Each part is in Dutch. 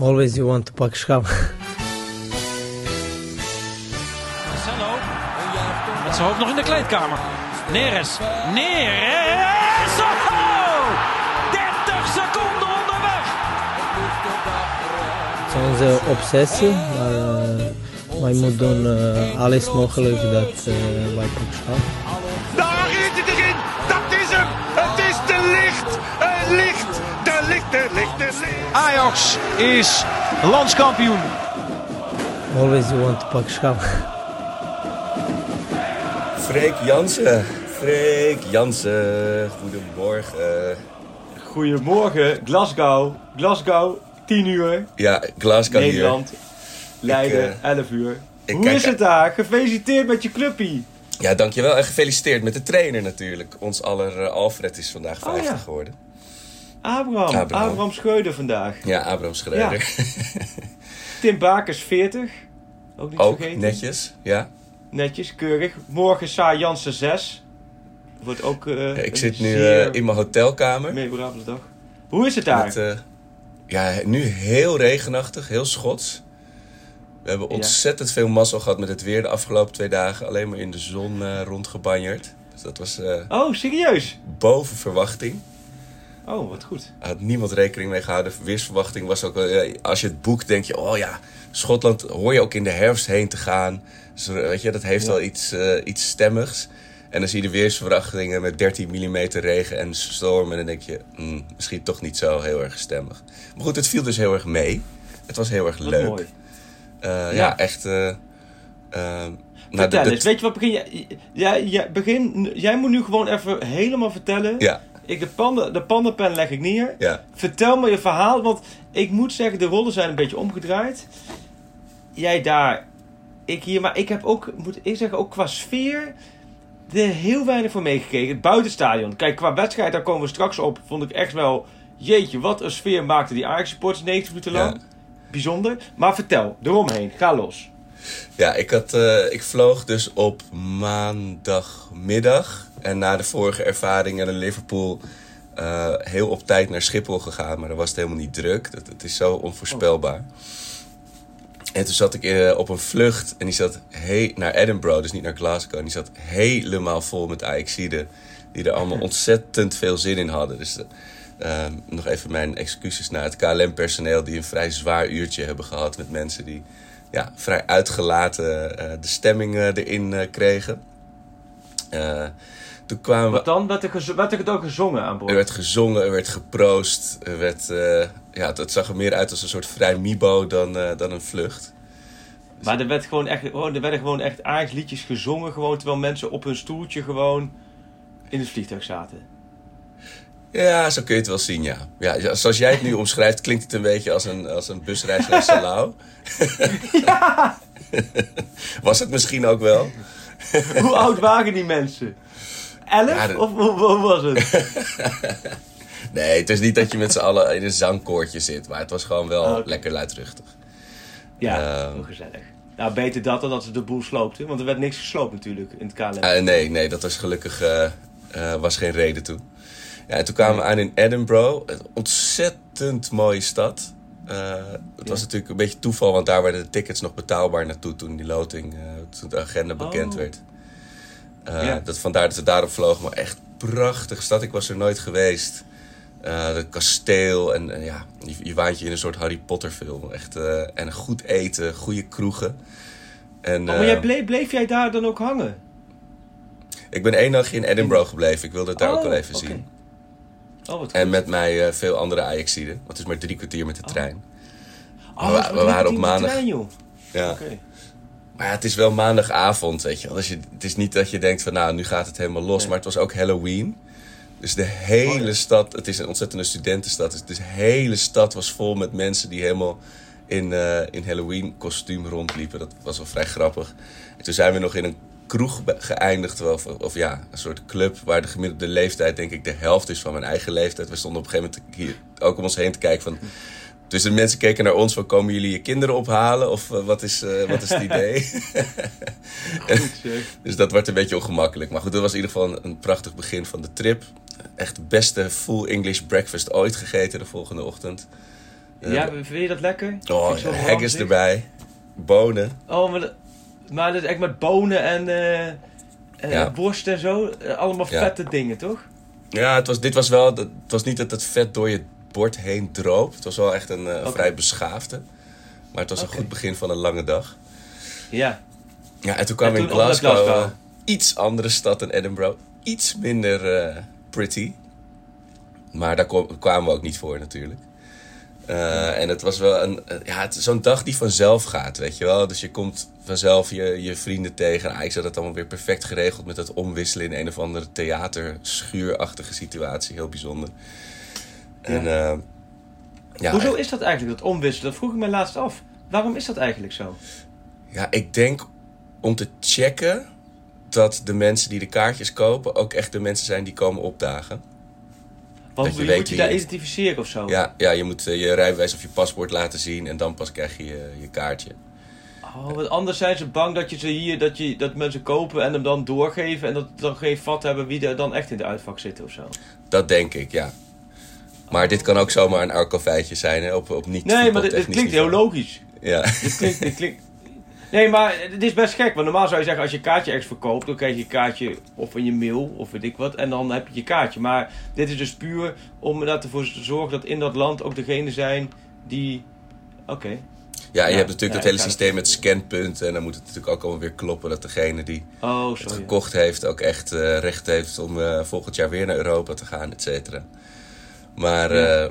Always you want to pak schap. Marcelo. Met zijn hoofd nog in de kleedkamer. Neres. Neres. Oh! 30 seconden onderweg. Het is onze obsessie, maar uh, wij moeten doen uh, alles mogelijk dat uh, wij pak Ajax is landskampioen. Always you want to pak schap. Freek Jansen. Freek Jansen. Goedemorgen. Goedemorgen, Glasgow. Glasgow, 10 uur. Ja, Glasgow Nederland. hier. Leiden, Ik, uh, 11 uur. Hoe kijk- is het daar? Gefeliciteerd met je clubpie. Ja, dankjewel. En gefeliciteerd met de trainer natuurlijk. Ons aller eh, Alfred is vandaag 50 ja. geworden. Abraham. Abraham. Abraham, Schreuder vandaag. Ja, Abraham Schreuder. Tim Bakers 40. Ook niet Ook vergeten. netjes, ja. Netjes, keurig. Morgen Saar Jansen 6. Wordt ook eh, Ik zit nu eh, in mijn hotelkamer. memorabele dag. Hoe is het daar? Met, eh, ja, nu heel regenachtig, heel schots. We hebben Ja. ontzettend veel mazzel gehad met het weer de afgelopen twee dagen. Alleen maar in de zon rondgebanjerd. Dus dat was Oh, serieus? boven verwachting. Oh, wat goed. had niemand rekening mee gehouden. Weersverwachting was ook... als je het boekt, denk je... Oh ja, Schotland hoor je ook in de herfst heen te gaan. Dus, eh, weet je, dat heeft Ja. wel iets, eh, iets stemmigs. En dan zie je de weersverwachtingen met 13 mm regen en storm. En dan denk je, hmm, misschien toch niet zo heel erg stemmig. Maar goed, het viel dus heel erg mee. Het was heel erg Wat leuk. mooi. Eh, ja. Ja. echt... eh, eh, nou, de- de- weet je wat begin jij, begin, jij moet nu gewoon even helemaal vertellen. Ja, Ik de, panda, de pandapen leg ik neer. ja. Vertel me je verhaal, want ik moet zeggen, de rollen zijn een beetje omgedraaid. Jij daar, ik hier, maar ik heb ook, moet ik zeggen, ook qua sfeer er heel weinig voor meegekregen. Het buitenstadion. Kijk, qua wedstrijd, daar komen we straks op, vond ik echt wel, jeetje, wat een sfeer maakte die Ajax supporters 90 minuten lang. Ja. Bijzonder. Maar vertel, eromheen, ga los. Ja, ik, had, eh, ik vloog dus op maandagmiddag. En na de vorige ervaring in Liverpool eh, heel op tijd naar Schiphol gegaan. Maar dan was het helemaal niet druk. Dat, het is zo onvoorspelbaar. En toen zat ik eh, op een vlucht en die zat naar Edinburgh, dus niet naar Glasgow. En die zat helemaal vol met Ajaxiden. Die er allemaal ontzettend veel zin in hadden. Dus eh, nog even mijn excuses naar het KLM-personeel... die een vrij zwaar uurtje hebben gehad met mensen die ja, vrij uitgelaten de stemming erin kregen. Toen kwamen Wat dan? Werd er, werd er gezongen aan boord? Er werd gezongen, er werd geproost. Er werd, eh, ja, het, zag er meer uit als een soort vrij mibo dan, eh, dan een vlucht. Maar er, werd gewoon echt, gewoon, er werden gewoon echt Ajax liedjes gezongen, gewoon, terwijl mensen op hun stoeltje gewoon in het vliegtuig zaten. Ja, zo kun je het wel zien, ja. ja ja, zoals jij het nu omschrijft, klinkt het een beetje als een, als een busreis naar Salau. Was het misschien ook wel. Hoe oud waren die mensen? Elf? Ja, dat- Of hoe, was het? Nee, het is niet dat je met z'n allen in een zangkoortje zit. Maar het was gewoon wel Oh, oké. lekker luidruchtig. Ja, hoe gezellig. Nou, beter dat dan dat ze de boel sloopten. Want er werd niks gesloopt natuurlijk in het KLM. Eh, nee, nee, dat was gelukkig eh, eh, was geen reden toe. Ja, en toen kwamen we aan in Edinburgh. Een ontzettend mooie stad. Het was natuurlijk een beetje toeval, want daar werden de tickets nog betaalbaar naartoe toen die loting, toen de agenda bekend Oh. werd. Eh, Ja. dat, vandaar dat ze daarop vlogen. Maar echt prachtige stad. Ik was er nooit geweest. Het kasteel en ja, je, je waant je in een soort Harry Potter film. Echt, eh, en goed eten, goede kroegen. En, Oh, maar jij bleef, bleef jij daar dan ook hangen? ik ben één nachtje in Edinburgh gebleven. Ik wilde het daar ook Oh, wel even zien. Oh, wat En met mij veel andere Ajaxiden. Want het is maar drie kwartier met de trein. Oh, we- we waren op maandag. trein, joh. Ja. Oké. Maar ja, het is wel maandagavond, weet je wel. Dus je, het is niet dat je denkt van nou, nu gaat het helemaal los. Nee. Maar het was ook Halloween. Dus de hele Oh, ja. stad, het is een ontzettende studentenstad. Dus de hele stad was vol met mensen die helemaal in, eh, in Halloween kostuum rondliepen. Dat was wel vrij grappig. En toen zijn we nog in een kroeg geëindigd. Of, of ja, een soort club waar de gemiddelde leeftijd denk ik de helft is van mijn eigen leeftijd. We stonden op een gegeven moment hier ook om ons heen te kijken van... Dus de mensen keken naar ons van, komen jullie je kinderen ophalen? Of eh, wat, is, eh, wat is het idee? Goed dus dat werd een beetje ongemakkelijk. Maar goed, dat was in ieder geval een, een prachtig begin van de trip. Echt de beste full English breakfast ooit gegeten de volgende ochtend. Ja, vind je dat lekker? Oh, haggis erbij. Bonen. Oh, maar, dat- maar dat is echt met bonen en eh eh, Ja. worst en zo. Eh, allemaal Ja. vette dingen, toch? Ja, het was, dit was wel... Het was niet dat het vet door je bord heen droop. Het was wel echt een eh, vrij beschaafde. Maar het was een goed begin van een lange dag. Ja. Ja, en toen kwam En we in toen Glasgow. Glasgow. eh, iets andere stad dan Edinburgh. Iets minder eh, pretty. Maar daar kwam- kwamen we ook niet voor natuurlijk. En het was wel een, ja, zo'n dag die vanzelf gaat, weet je wel. Dus je komt vanzelf je, je vrienden tegen. En eigenlijk zat het allemaal weer perfect geregeld met het omwisselen in een of andere theaterschuurachtige situatie. Heel bijzonder. En eh, ja, Hoezo is dat eigenlijk, dat omwisselen? Dat vroeg ik me laatst af. Waarom is dat eigenlijk zo? Ja, ik denk om te checken dat de mensen die de kaartjes kopen ook echt de mensen zijn die komen opdagen. Want Dat je moet je daar identificeren of zo? Ja, ja je moet eh, je rijbewijs of je paspoort laten zien en dan pas krijg je je, je kaartje. Oh, want anders zijn ze bang dat je ze hier, dat, je, dat mensen kopen en hem dan doorgeven en dat ze dan geen vat hebben wie er dan echt in de uitvak zit of zo. Dat denk ik, ja. Maar dit kan ook zomaar een arco-feitje zijn hè, op, op niet Nee, maar dit, klinkt heel logisch. Ja. Dit klinkt, dit klinkt... Nee, maar het is best gek. Want normaal zou je zeggen, als je kaartje ergens verkoopt, dan krijg je een kaartje of in je mail of weet ik wat. En dan heb je je kaartje. Maar dit is dus puur om ervoor te zorgen dat in dat land ook degene zijn die... Oké. ja, je hebt natuurlijk ja, dat hele systeem met scanpunten. En dan moet het natuurlijk ook allemaal weer kloppen dat degene die Oh, het gekocht heeft ook echt eh, recht heeft om eh, volgend jaar weer naar Europa te gaan, et cetera. Maar, Ja. eh,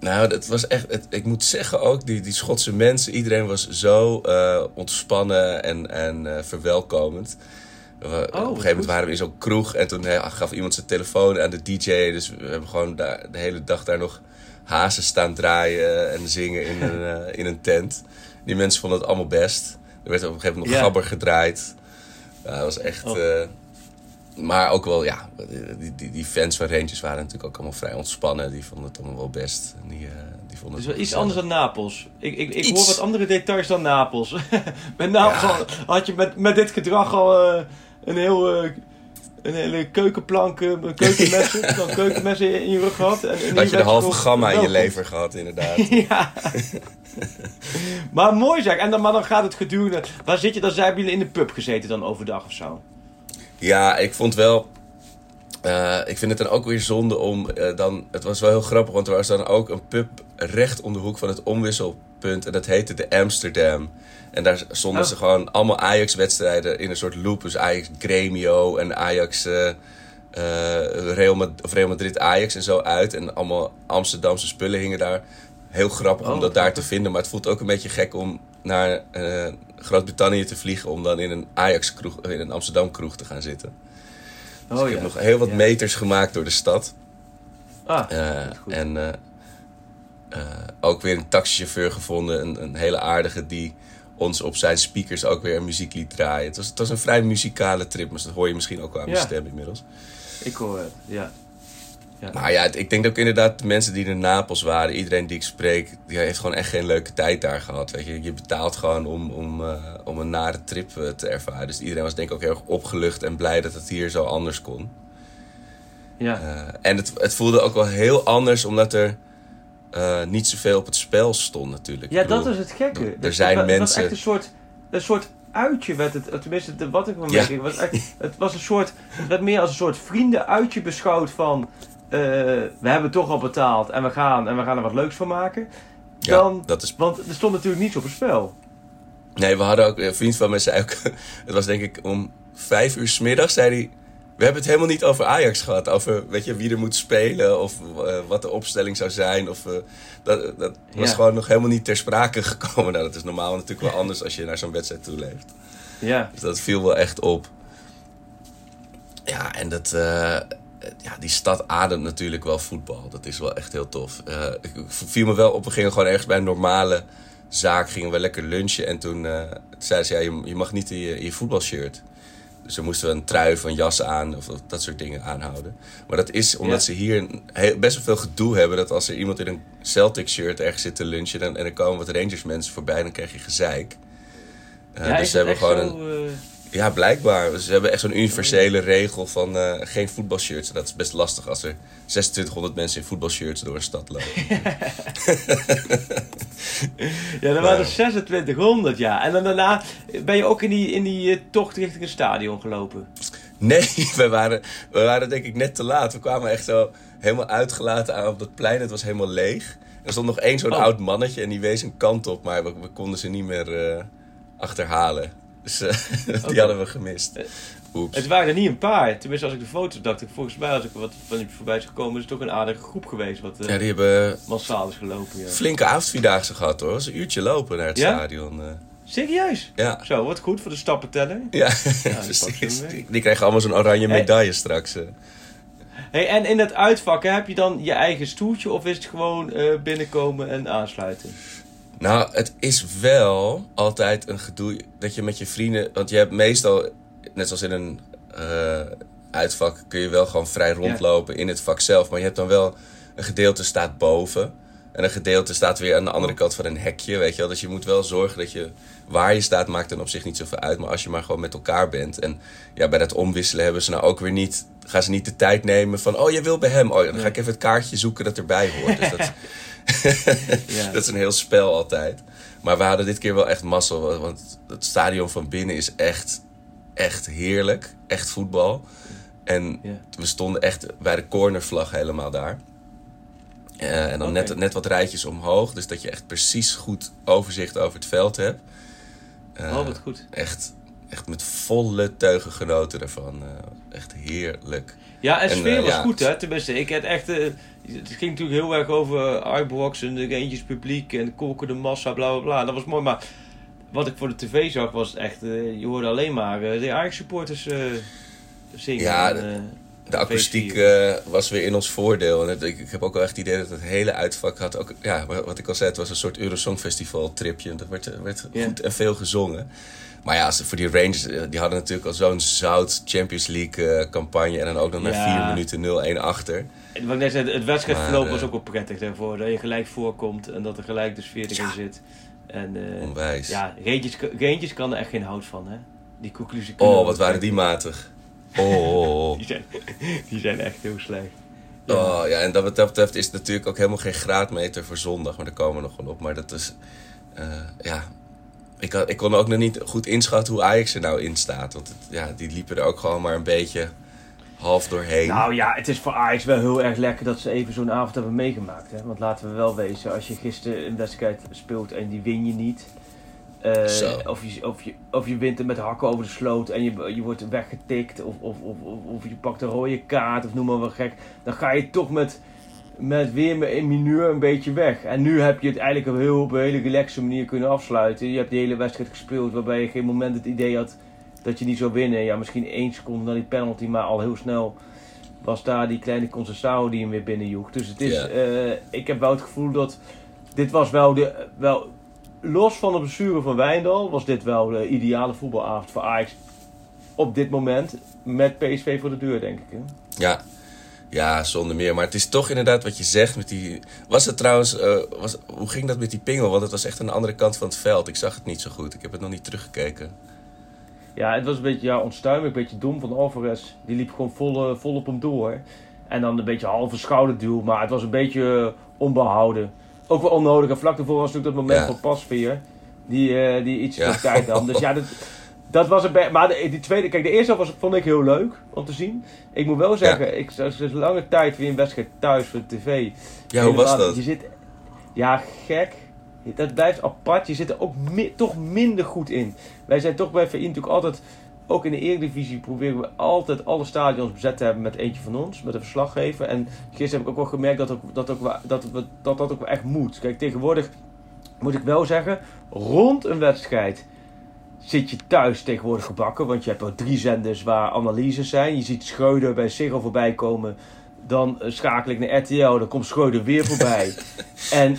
nou, het was echt, het, ik moet zeggen ook, die, die Schotse mensen, iedereen was zo eh, ontspannen en, en eh, verwelkomend. We- op een gegeven moment goed. waren we in zo'n kroeg en toen gaf iemand zijn telefoon aan de DJ. Dus we hebben gewoon daar, de hele dag daar nog hazen staan draaien en zingen in een, in een tent. Die mensen vonden het allemaal best. Er werd op een gegeven moment nog Ja. gabber gedraaid. Dat was echt. Oh. Maar ook wel, ja, die, die, die fans van Rangers waren natuurlijk ook allemaal vrij ontspannen. Die vonden het allemaal wel best. Die, eh, die vonden het wel wel iets anders dan Napels. Ik, ik, ik Iets. hoor wat andere details dan Napels. met Napels Ja. had je met, met dit gedrag al eh, een heel... eh, een hele keukenplank, met keukenmessen, dan keukenmessen in je rug gehad. En, en Had je de halve gamma in je lever gehad, inderdaad. ja. maar mooi zeg. En dan, maar dan gaat het gedurende... Waar zit je dan? Zijn jullie in de pub gezeten dan overdag of zo? Ja, ik vond wel. eh, ik vind het dan ook weer zonde om eh, dan. Het was wel heel grappig, want er was dan ook een pub recht om de hoek van het omwisselpunt. En dat heette de Amsterdam. En daar stonden Oh. ze gewoon allemaal Ajax-wedstrijden in een soort loop. Dus Ajax Gremio en Ajax. eh, Real, Mad- of Real Madrid Ajax en zo uit. En allemaal Amsterdamse spullen hingen daar. Heel grappig Oh, om dat daar te vinden. Maar het voelt ook een beetje gek om naar eh, Groot-Brittannië te vliegen. Om dan in een Ajax-kroeg, in een Amsterdam-kroeg te gaan zitten. Dus Oh, ik ja. heb nog heel wat Ja. meters gemaakt door de stad. Ah, Eh, goed. en eh, ook weer een taxichauffeur gevonden, een, een hele aardige, die ons op zijn speakers ook weer muziek liet draaien. Het was, het was een vrij muzikale trip, maar dat hoor je misschien ook wel aan mijn Ja. stem inmiddels. ik hoor het, ja. Ja. Maar ja, ik denk ook inderdaad de mensen die in Napels waren, iedereen die ik spreek, die heeft gewoon echt geen leuke tijd daar gehad. Weet je, je betaalt gewoon om, om, eh, om een nare trip eh, te ervaren. Dus iedereen was denk ik ook heel erg opgelucht en blij dat het hier zo anders kon. ja. Eh, en het, het voelde ook wel heel anders, omdat er niet zoveel op het spel stond natuurlijk. Ja, bedoel, dat is het gekke. er Dat- zijn wa- Het was mensen- echt een soort, een soort uitje werd het. Tenminste, de, wat ik me Ja. het was echt, het was een soort, het werd meer als een soort vriendenuitje beschouwd van, eh, we hebben toch al betaald en we gaan en we gaan er wat leuks van maken. Ja, Dan, dat is... Want er stond natuurlijk niets op het spel. Nee, we hadden ook... Een vriend van mij zei ook... Het was denk ik om vijf uur 's middag, zei hij... We hebben het helemaal niet over Ajax gehad. Over weet je, wie er moet spelen of eh, wat de opstelling zou zijn. Of, eh, dat dat was gewoon nog helemaal niet ter sprake gekomen. Nou, dat is normaal natuurlijk wel anders als je naar zo'n wedstrijd toe leeft. Ja. Dus dat viel wel echt op. Ja, en dat, ja, die stad ademt natuurlijk wel voetbal. Dat is wel echt heel tof. Eh, ik viel me wel op, we gingen gewoon ergens bij een normale zaak, gingen we lekker lunchen. En toen eh, zeiden ze, ja, je, je mag niet in je, je voetbalshirt. Dus dan moesten we een trui of een jas aan of, of dat soort dingen aanhouden. Maar dat is omdat Ja. ze hier een heel- best wel veel gedoe hebben. Dat als er iemand in een Celtic shirt ergens zit te lunchen dan, en er komen wat Rangers mensen voorbij, dan krijg je gezeik. Eh, ja, dus ze hebben gewoon zo, een, eh, Ja, blijkbaar. Ze hebben echt zo'n universele regel van eh, geen voetbalshirts. Dat is best lastig als er 2600 mensen in voetbalshirts door een stad lopen. Ja, dat waren er 2600, ja. En dan daarna ben je ook in die, in die eh, tocht richting het stadion gelopen. Nee, we waren, we waren denk ik net te laat. We kwamen echt zo helemaal uitgelaten aan op dat plein. Het was helemaal leeg. Er stond nog één zo'n Oh. oud mannetje en die wees een kant op. Maar we, we konden ze niet meer eh, achterhalen. Dus eh, die hadden we gemist. Oeps. Het waren er niet een paar. Tenminste, als ik de foto's dacht, ik, volgens mij als ik wat van die voorbij is gekomen, is het toch een aardige groep geweest wat eh, Ja, die hebben massaal is gelopen. Ja. flinke avondvierdaagse gehad hoor. Het was een uurtje lopen naar het Ja? stadion. eh. Serieus? ja. Zo, wat goed voor de stappenteller. Ja. Die, die krijgen allemaal zo'n oranje Hey. medaille straks. eh. Hey, en in dat uitvakken heb je dan je eigen stoeltje of is het gewoon eh, binnenkomen en aansluiten? Nou, het is wel altijd een gedoe dat je met je vrienden... Want je hebt meestal, net zoals in een eh, uitvak... kun je wel gewoon vrij rondlopen in het vak zelf. Maar je hebt dan wel... Een gedeelte staat boven. En een gedeelte staat weer aan de andere kant van een hekje, weet je wel. Dus je moet wel zorgen dat je... Waar je staat maakt dan op zich niet zoveel uit. Maar als je maar gewoon met elkaar bent. En ja, bij dat omwisselen hebben ze nou ook weer niet... Gaan ze niet de tijd nemen van... Oh, je wil bij hem. Oh, dan ga ik even het kaartje zoeken dat erbij hoort. Dus dat... Ja. Dat is een heel spel altijd. Maar we hadden dit keer wel echt mazzel. Want het stadion van binnen is echt, echt heerlijk. Echt voetbal. En Ja. we stonden echt bij de cornervlag helemaal daar. Eh, en dan net, net wat rijtjes omhoog. Dus dat je echt precies goed overzicht over het veld hebt. Eh, oh, wat goed. echt, echt met volle teugen genoten ervan. Eh, echt heerlijk. Ja, en sfeer eh, was ja, goed, hè? Tenminste, ik had echt... eh, het ging natuurlijk heel erg over Ibrox en de eentjes publiek en kolken de massa, bla bla bla. Dat was mooi, maar wat ik voor de tv zag was echt... eh, je hoorde alleen maar de Ajax-supporters eh, zingen. Ja, en, De akoestiek was weer in ons voordeel. En het- ik, ik heb ook wel echt het idee dat het hele uitvak had. Ook, ja, wa- wat ik al zei, het was een soort Eurosongfestival tripje. Er werd, er werd goed en veel gezongen. Maar ja, voor die Rangers, eh, die hadden natuurlijk al zo'n zout Champions League eh, campagne. En dan ook nog na Ja. vier minuten 0-1 achter. En wat ik net zei, het wedstrijdverloop was eh, ook wel prettig daarvoor. Dat je gelijk voorkomt en dat er gelijk de sfeer erin zit. En Onwijs. ja, Reentjes, Reentjes kan er echt geen hout van, hè? Die conclusie oh, wat waren die matig. Oh, oh, oh. Die zijn, die zijn echt heel slecht. Oh ja, en dat wat dat betreft is het natuurlijk ook helemaal geen graadmeter voor zondag. Maar daar komen we nog wel op. Maar dat is, ja... Ik, had, ik kon ook nog niet goed inschatten hoe Ajax er nou in staat. Want het- ja, die liepen er ook gewoon maar een beetje half doorheen. Nou ja, het is voor Ajax wel heel erg lekker dat ze even zo'n avond hebben meegemaakt. Hè? Want laten we wel wezen, als je gisteren een wedstrijd speelt en die win je niet. eh, of, je, of, je, of je wint er met hakken over de sloot en je, je wordt weggetikt. Of, of, of, of, of je pakt een rode kaart of noem maar wat gek. Dan ga je toch met, met weer in mineur een beetje weg. En nu heb je het eigenlijk op, heel, op een hele relaxe manier kunnen afsluiten. Je hebt die hele wedstrijd gespeeld waarbij je geen moment het idee had dat je niet zou winnen. Ja, misschien één seconde na die penalty, maar al heel snel was daar die kleine Concessao die hem weer binnenjoeg. Dus het is, eh, ik heb wel het gevoel dat dit was wel de, wel, los van de blessure van Wijndal, was dit wel de ideale voetbalavond voor Ajax op dit moment. Met PSV voor de deur, denk ik. Hè? Ja. Ja, zonder meer. Maar het is toch inderdaad wat je zegt met die... Was het trouwens... eh, was, hoe ging dat met die pingel? Want het was echt aan de andere kant van het veld. Ik zag het niet zo goed. Ik heb het nog niet teruggekeken. Ja, het was een beetje ja, onstuimig, een beetje dom van Alvarez. Die liep gewoon vol, eh, vol op hem door. En dan een beetje halve schouderduw, maar het was een beetje eh, onbehouden. Ook wel onnodig. En vlak daarvoor was natuurlijk dat moment Ja. van Pasveer. Die, die iets Ja. tijd nam. Dus ja, dat, dat was een. Maar de, die tweede... Kijk, de eerste was, vond ik heel leuk om te zien. Ik moet wel zeggen, ik sinds lange tijd weer een wedstrijd thuis voor de tv. Ja, hoe was dat? Je zit... Ja, gek. Dat blijft apart. Je zit er ook mi- toch minder goed in. Wij zijn toch bij VI natuurlijk altijd... Ook in de Eredivisie proberen we altijd alle stadions bezet te hebben met eentje van ons. Met een verslaggever. En gisteren heb ik ook wel gemerkt dat ook, dat, ook, dat, we- dat dat ook echt moet. Kijk, tegenwoordig moet ik wel zeggen... Rond een wedstrijd zit je thuis tegenwoordig gebakken. Want je hebt ook drie zenders waar analyses zijn. Je ziet Schreuder bij Ziggo voorbij komen. Dan eh, schakel ik naar RTL. Dan komt Schreuder weer voorbij. en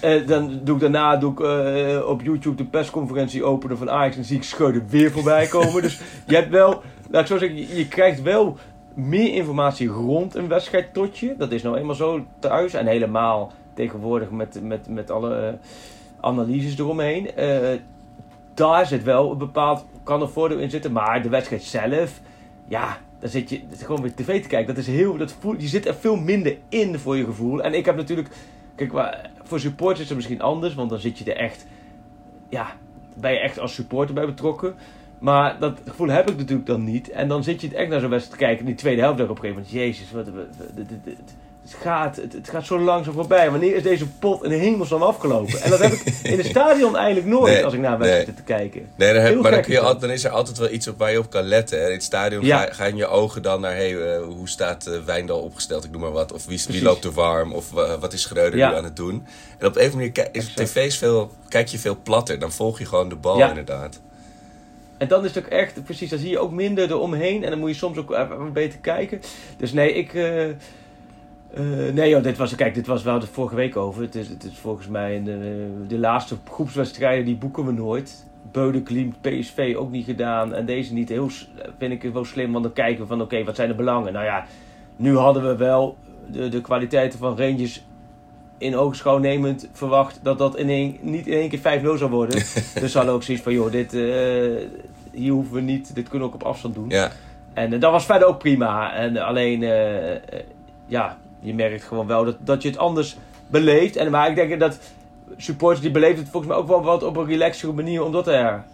eh, dan doe ik daarna doe ik, eh, op YouTube de persconferentie openen van Ajax. En dan zie ik Schreuder weer voorbij komen. dus je hebt wel, laat ik zo zeggen, je, je krijgt wel meer informatie rond een wedstrijd tot je. Dat is nou eenmaal zo thuis. En helemaal tegenwoordig met, met, met alle analyses eromheen. Daar zit wel een bepaald kan er voordeel in zitten. Maar de wedstrijd zelf, ja, dan zit je gewoon weer tv te kijken. Dat is heel, dat je zit er veel minder in voor je gevoel. En ik heb natuurlijk, kijk, voor supporters is het misschien anders, want dan zit je er echt, ja, ben je echt als supporter bij betrokken. Maar dat gevoel heb ik natuurlijk dan niet. En dan zit je echt naar zo'n wedstrijd te kijken. In die tweede helft op een gegeven moment. Jezus, wat, wat, wat, het, gaat, het, het, gaat zo langzaam voorbij. Wanneer is deze pot in de hemelsnaam afgelopen? En dat heb ik in het stadion eigenlijk nooit als ik naar een wedstrijd nee. te kijken. Nee, dan heb, maar dan, kun je altijd, dan is er altijd wel iets op waar je op kan letten. Hè. In het stadion ja. ga, gaan je ogen dan naar... Hey, uh, hoe staat uh, Wijndal opgesteld? Ik noem maar wat. Of wie, wie loopt er warm? Of uh, wat is Schreuder ja. nu aan het doen? En op een of andere manier is tv's veel, kijk je veel platter. Dan volg je gewoon de bal ja. inderdaad. En dan is het ook echt, precies, dan zie je ook minder eromheen. En dan moet je soms ook even beter kijken. Dus nee, ik... Uh, uh, nee joh, dit was, kijk, dit was wel de vorige week over. Het is, het is volgens mij de, de laatste groepswedstrijden, die boeken we nooit. Beudekliem, PSV ook niet gedaan. En deze niet. Heel, vind ik wel slim, want dan kijken we van oké, okay, wat zijn de belangen? Nou ja, nu hadden we wel de, de kwaliteiten van Rangers in oogschouw nemend verwacht dat dat in niet in één keer 5-0 zou worden. dus hadden ook zoiets van, joh, dit, uh, hier hoeven we niet, dit kunnen we ook op afstand doen. Ja. En uh, dat was verder ook prima. En alleen, ja, je merkt gewoon wel dat, dat je het anders beleeft. En, maar ik denk dat supporters die beleven het volgens mij ook wel wat op een relaxere manier, omdat er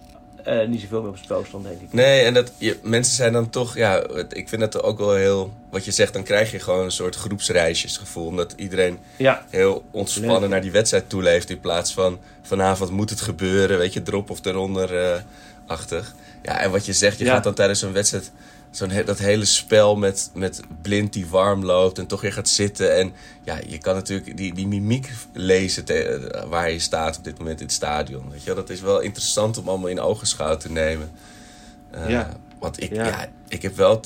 uh, niet zoveel meer op het spel stond, denk ik. Nee, en dat je, mensen zijn dan toch, ja, ik vind dat ook wel heel, wat je zegt, dan krijg je gewoon een soort groepsreisjesgevoel. Omdat iedereen ja. heel ontspannen Leuk. naar die wedstrijd toeleeft. In plaats van vanavond moet het gebeuren, weet je, drop of eronder-achtig. ja, en wat je zegt, je ja. gaat dan tijdens zo'n wedstrijd zo'n dat hele spel met, met blind die warm loopt en toch weer gaat zitten. En ja, je kan natuurlijk die, die mimiek lezen te, waar je staat op dit moment in het stadion. Weet je? Dat is wel interessant om allemaal in ogenschouw te nemen. Uh, ja. Want ik, Ja. ja. ik heb wel...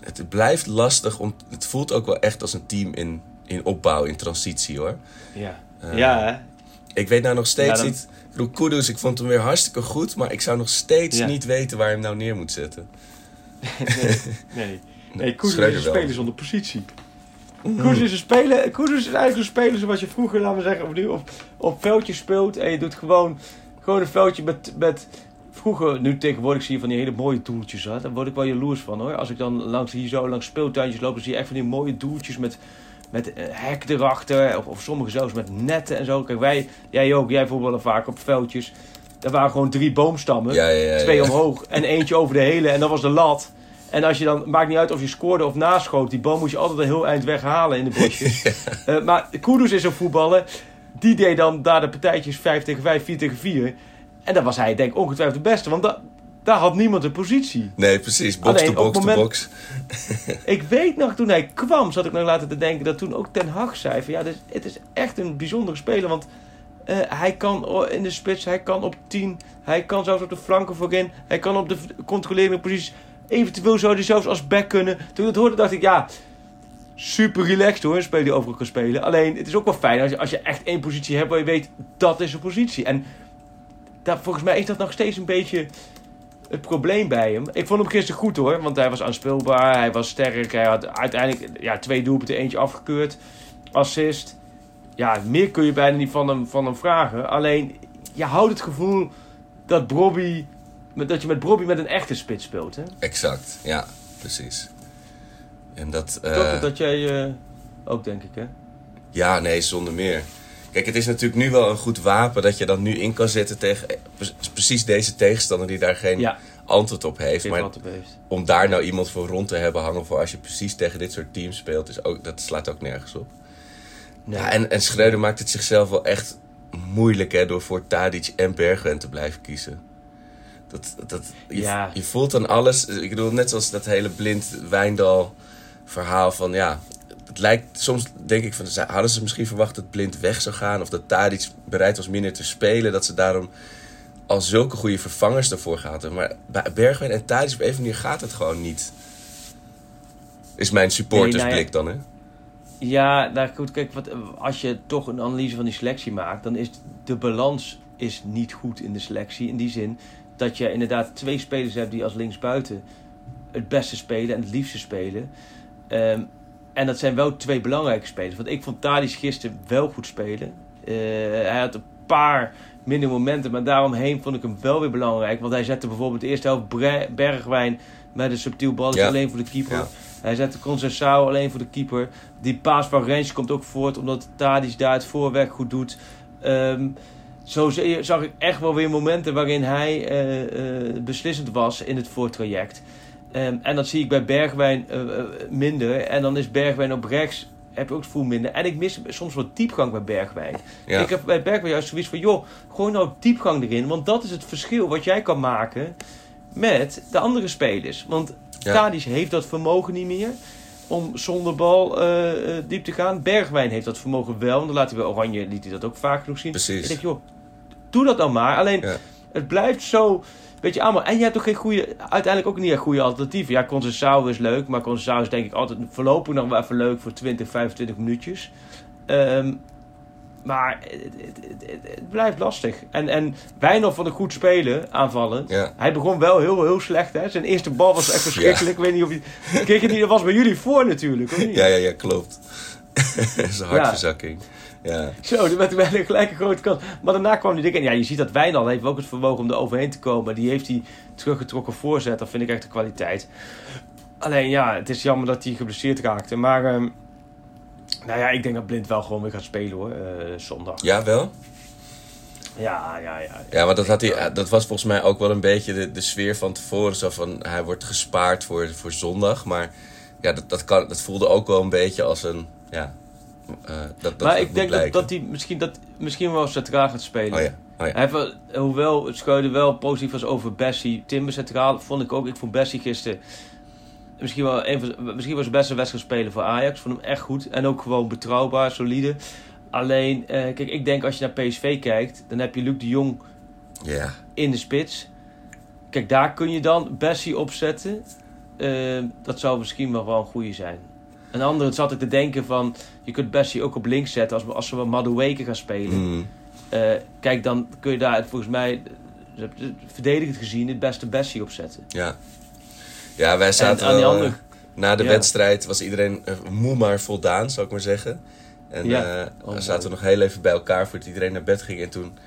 Het, blijft lastig, om, het voelt ook wel echt als een team in, in opbouw, in transitie hoor. Ja, Eh, ja hè? Ik weet nou nog steeds Ja, dan- niet... Ik bedoel, Kudus, ik vond hem weer hartstikke goed, maar ik zou nog steeds niet weten waar je hem nou neer moet zetten. Nee, nee. Nee, Koeders is een speler zonder positie. Koeders is een speler, Koeders is eigenlijk een speler zoals je vroeger, laten we zeggen, of nu op, op veldje speelt. En je doet gewoon, gewoon een veldje met, met... Vroeger, nu tegenwoordig zie je van die hele mooie doeltjes. Hè? Daar word ik wel jaloers van hoor. Als ik dan langs, hier zo langs speeltuintjes loop, dan zie je echt van die mooie doeltjes met, met eh, hek erachter. Of, of sommige zelfs met netten en zo. Kijk, wij, jij ook, jij voetballen vaak op veldjes. Daar waren gewoon drie boomstammen. Ja, ja, ja, twee omhoog en eentje over de hele. En dat was de lat. En als je dan, maakt niet uit of je scoorde of naschoot, die boom moest je altijd een heel eind weghalen in de bosjes. Eh, maar Kudus is een voetballer. Die deed dan daar de partijtjes 5 tegen 5, 4 tegen 4. En dan was hij denk ik ongetwijfeld de beste. Want da- daar had niemand een positie. Nee, precies. Box Alleen, to box to box. Ik weet nog, toen hij kwam, zat ik nog laten te denken dat toen ook Ten Hag zei van ja, het is echt een bijzondere speler. Want eh, hij kan in de spits, hij kan op 10, hij kan zelfs op de flanken voorin, hij kan op de controlerende posities. Eventueel zou hij zelfs als back kunnen. Toen ik dat hoorde, dacht ik ja, super relaxed hoor, een die overal kan spelen. Alleen, het is ook wel fijn als je, als je echt één positie hebt waar je weet, dat is een positie. En dat, volgens mij is dat nog steeds een beetje het probleem bij hem. Ik vond hem gisteren goed hoor, want hij was aanspeelbaar, hij was sterk. Hij had uiteindelijk ja, twee doelpunten, eentje afgekeurd. Assist. Ja, meer kun je bijna niet van hem, van hem vragen. Alleen, je houdt het gevoel dat dat je met Bobby met een echte spits speelt. Hè? Exact, ja, precies. En dat... Eh, dat jij eh, ook, denk ik, hè? Ja, nee, zonder meer. Kijk, het is natuurlijk nu wel een goed wapen dat je dan nu in kan zetten tegen eh, pre- precies deze tegenstander die daar geen Ja, antwoord op heeft. geen Maar op heeft. om daar nou iemand voor rond te hebben hangen voor als je precies tegen dit soort teams speelt, is ook, dat slaat ook nergens op. Nee. Ja, en, en Schreuder maakt het zichzelf wel echt moeilijk hè, door voor Tadic en Bergwijn te blijven kiezen. Dat, dat, je, Ja. je voelt dan alles. Ik bedoel, net zoals dat hele blind Wijndal verhaal van ja. Het lijkt, soms denk ik van, hadden ze misschien verwacht dat Blind weg zou gaan. Of dat Tadic bereid was minder te spelen. Dat ze daarom al zulke goede vervangers ervoor gehad hebben. Maar bij Bergwijn en Tadic op een of andere manier gaat het gewoon niet. Is mijn supportersblik dan, hè? Ja, nou goed, kijk, wat, als je toch een analyse van die selectie maakt, dan is de balans is niet goed in de selectie. In die zin dat je inderdaad twee spelers hebt die als linksbuiten het beste spelen en het liefste spelen. Ehm, en dat zijn wel twee belangrijke spelers. Want ik vond Thadis gisteren wel goed spelen. Eh, hij had een paar minder momenten. Maar daaromheen vond ik hem wel weer belangrijk. Want hij zette bijvoorbeeld de eerste helft Bergwijn met een subtiel balletje Ja. alleen voor de keeper. Ja. Hij zette Conceição alleen voor de keeper. Die paas van Rens komt ook voort omdat Tadic daar het voorwerk goed doet. Ehm, zo zag ik echt wel weer momenten waarin hij eh, eh, beslissend was in het voortraject. Ehm, en dat zie ik bij Bergwijn eh, minder. En dan is Bergwijn op rechts, heb je ook het gevoel minder. En ik mis soms wat diepgang bij Bergwijn. Ja. Ik heb bij Bergwijn juist zoiets van, joh, gooi nou diepgang erin. Want dat is het verschil wat jij kan maken met de andere spelers. Want Ja. Tadic heeft dat vermogen niet meer om zonder bal eh, eh, diep te gaan. Bergwijn heeft dat vermogen wel. Want dan laat hij bij Oranje liet hij dat ook vaak genoeg zien. Precies. Ik denk, joh, doe dat dan maar. Alleen, Ja. het blijft zo beetje allemaal. En je hebt ook geen goede, uiteindelijk ook niet een goede alternatieven. Ja, Conceição is leuk, maar Conceição is denk ik altijd voorlopig nog wel even leuk voor 20, 25 minuutjes. Ehm, maar het, het, het, het- het blijft lastig. En, en Wijnald vond ik goed spelen, aanvallen. Ja. Hij begon wel heel, heel slecht. Hè? Zijn eerste bal was echt verschrikkelijk. Ik weet niet of je... Kijk, je niet, dat was bij jullie voor natuurlijk. Of niet? Ja, ja, ja, klopt. Zijn hartverzakking. Ja. Zo, die werd wel een gelijke grote kans. Maar daarna kwam die dik. En ja, je ziet dat Wijnald heeft ook het vermogen om er overheen te komen. Die heeft die teruggetrokken voorzet. Dat vind ik echt de kwaliteit. Alleen ja, het is jammer dat hij geblesseerd raakte. Maar ehm, nou ja, ik denk dat Blind wel gewoon weer gaat spelen hoor. eh, zondag. ja, wel? Ja, ja, ja. Ja, maar dat, had hij, dat was volgens mij ook wel een beetje de, de sfeer van tevoren. Zo van, hij wordt gespaard voor, voor zondag. Maar ja, dat, dat, kan, dat voelde ook wel een beetje als een... Ja, eh, dat, dat maar ik denk dat, dat hij misschien, dat, misschien wel centraal gaat spelen. Oh ja, oh ja. Hij heeft hoewel het Scheuden wel positief was over Bessie. Timber centraal vond ik ook. Ik vond Bessie gisteren misschien wel een van, misschien was het beste wedstrijd spelen voor Ajax. Vond hem echt goed. En ook gewoon betrouwbaar, solide. Alleen, eh, kijk, ik denk als je naar PSV kijkt, dan heb je Luc de Jong Ja, in de spits. Kijk, daar kun je dan Bessie opzetten. Eh, dat zou misschien wel wel een goede zijn. Een andere zat ik te denken van, je kunt Bessie ook op links zetten als, als we Madueke gaan spelen. Mm, Eh, kijk, dan kun je daar volgens mij, verdedigend gezien, het beste Bessie op zetten. ja. Ja, wij zaten wel, andere- eh, Na de Ja. wedstrijd was iedereen eh, moe maar voldaan, zou ik maar zeggen. En Ja. eh, Oh, we zaten nog heel even bij elkaar voordat iedereen naar bed ging. En toen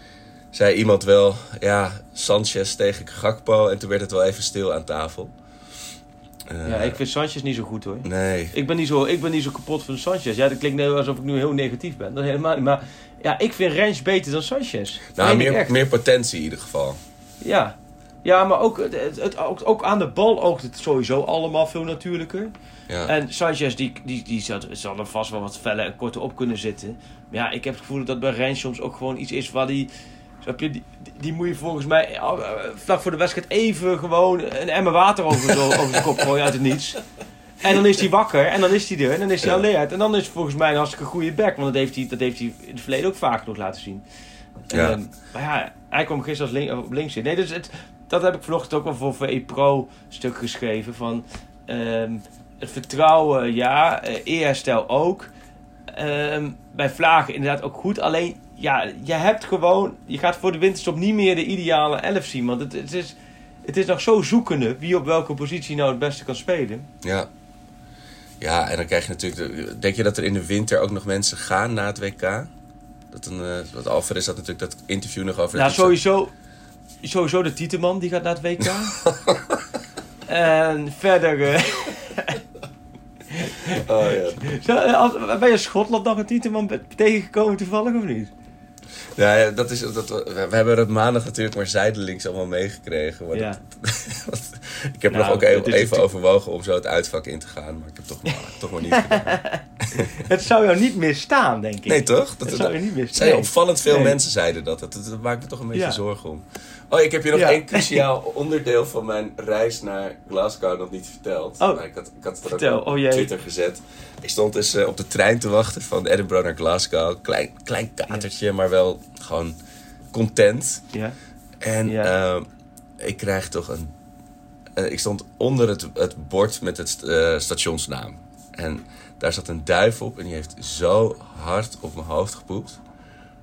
zei iemand wel, ja, Sanchez tegen Gakpo. En toen werd het wel even stil aan tafel. Ja, ik vind Sanchez niet zo goed hoor. Nee, Ik ben niet zo, ik ben niet zo kapot van Sanchez. Ja, dat klinkt nu alsof ik nu heel negatief ben. Dat is helemaal niet. Maar ja, ik vind Rens beter dan Sanchez. nou, meer, echt. meer potentie in ieder geval. Ja. Ja, maar ook, het, het, ook, ook aan de bal oogt het sowieso allemaal veel natuurlijker. Ja. En Sanchez, die, die, die zal, zal er vast wel wat feller en korter op kunnen zitten. Maar ja, ik heb het gevoel dat bij Rens soms ook gewoon iets is waar die... Snap je, die, die, moet je volgens mij eh, vlak voor de wedstrijd even gewoon een emmer water over, zo, over zijn kop gooien uit het niets. En dan is hij wakker en dan is hij er en dan is hij Ja. alert. En dan is het volgens mij een hartstikke goede back. Want dat heeft hij, dat heeft hij in het verleden ook vaak nog laten zien. Ja. Ehm, maar ja, hij kwam gisteren als link, links in. Nee, dus het, dat heb ik vanochtend ook wel voor VE Pro stuk geschreven. Van ehm, het vertrouwen, ja. eh, eerherstel ook. Ehm, bij Vlagen inderdaad ook goed. Alleen, ja, je hebt gewoon... Je gaat voor de winterstop niet meer de ideale elf zien. Want het, het, is, het is nog zo zoekende wie op welke positie nou het beste kan spelen. Ja. Ja, en dan krijg je natuurlijk... de- denk je dat er in de winter ook nog mensen gaan na het WK? Dat een, eh wat Alvarez had natuurlijk dat interview nog over... Nou, dat hij sowieso, sowieso de Tieteman, die gaat naar het WK. en verder... eh, Oh, ja. Eh, als- ben je Schotland nog een Tieteman tegengekomen toevallig of niet? Ja, ja, dat is, dat, we we hebben het maandag natuurlijk maar zijdelings allemaal meegekregen. Maar Ja. dat- ik heb Nou, nog ook even, het overwogen om zo het uitvak in te gaan. Maar ik heb toch maar, toch maar niet gedaan. Het zou jou niet misstaan, denk ik. Nee, toch? Dat zou je niet misstaan. Nee. opvallend veel Nee. mensen zeiden dat. dat. Dat maakt me toch een beetje Ja. zorgen om. Oh, ik heb je nog Ja. één cruciaal onderdeel van mijn reis naar Glasgow nog niet verteld. Oh. Maar ik had, ik had het er Vertel. ook op Oh. Twitter gezet. Ik stond dus eh, op de trein te wachten van Edinburgh naar Glasgow. Klein, klein katertje, maar wel gewoon content. Ja. En Ja. eh, ik krijg toch een. eh, ik stond onder het, het bord met het stationsnaam. En daar zat een duif op en die heeft zo hard op mijn hoofd gepoept.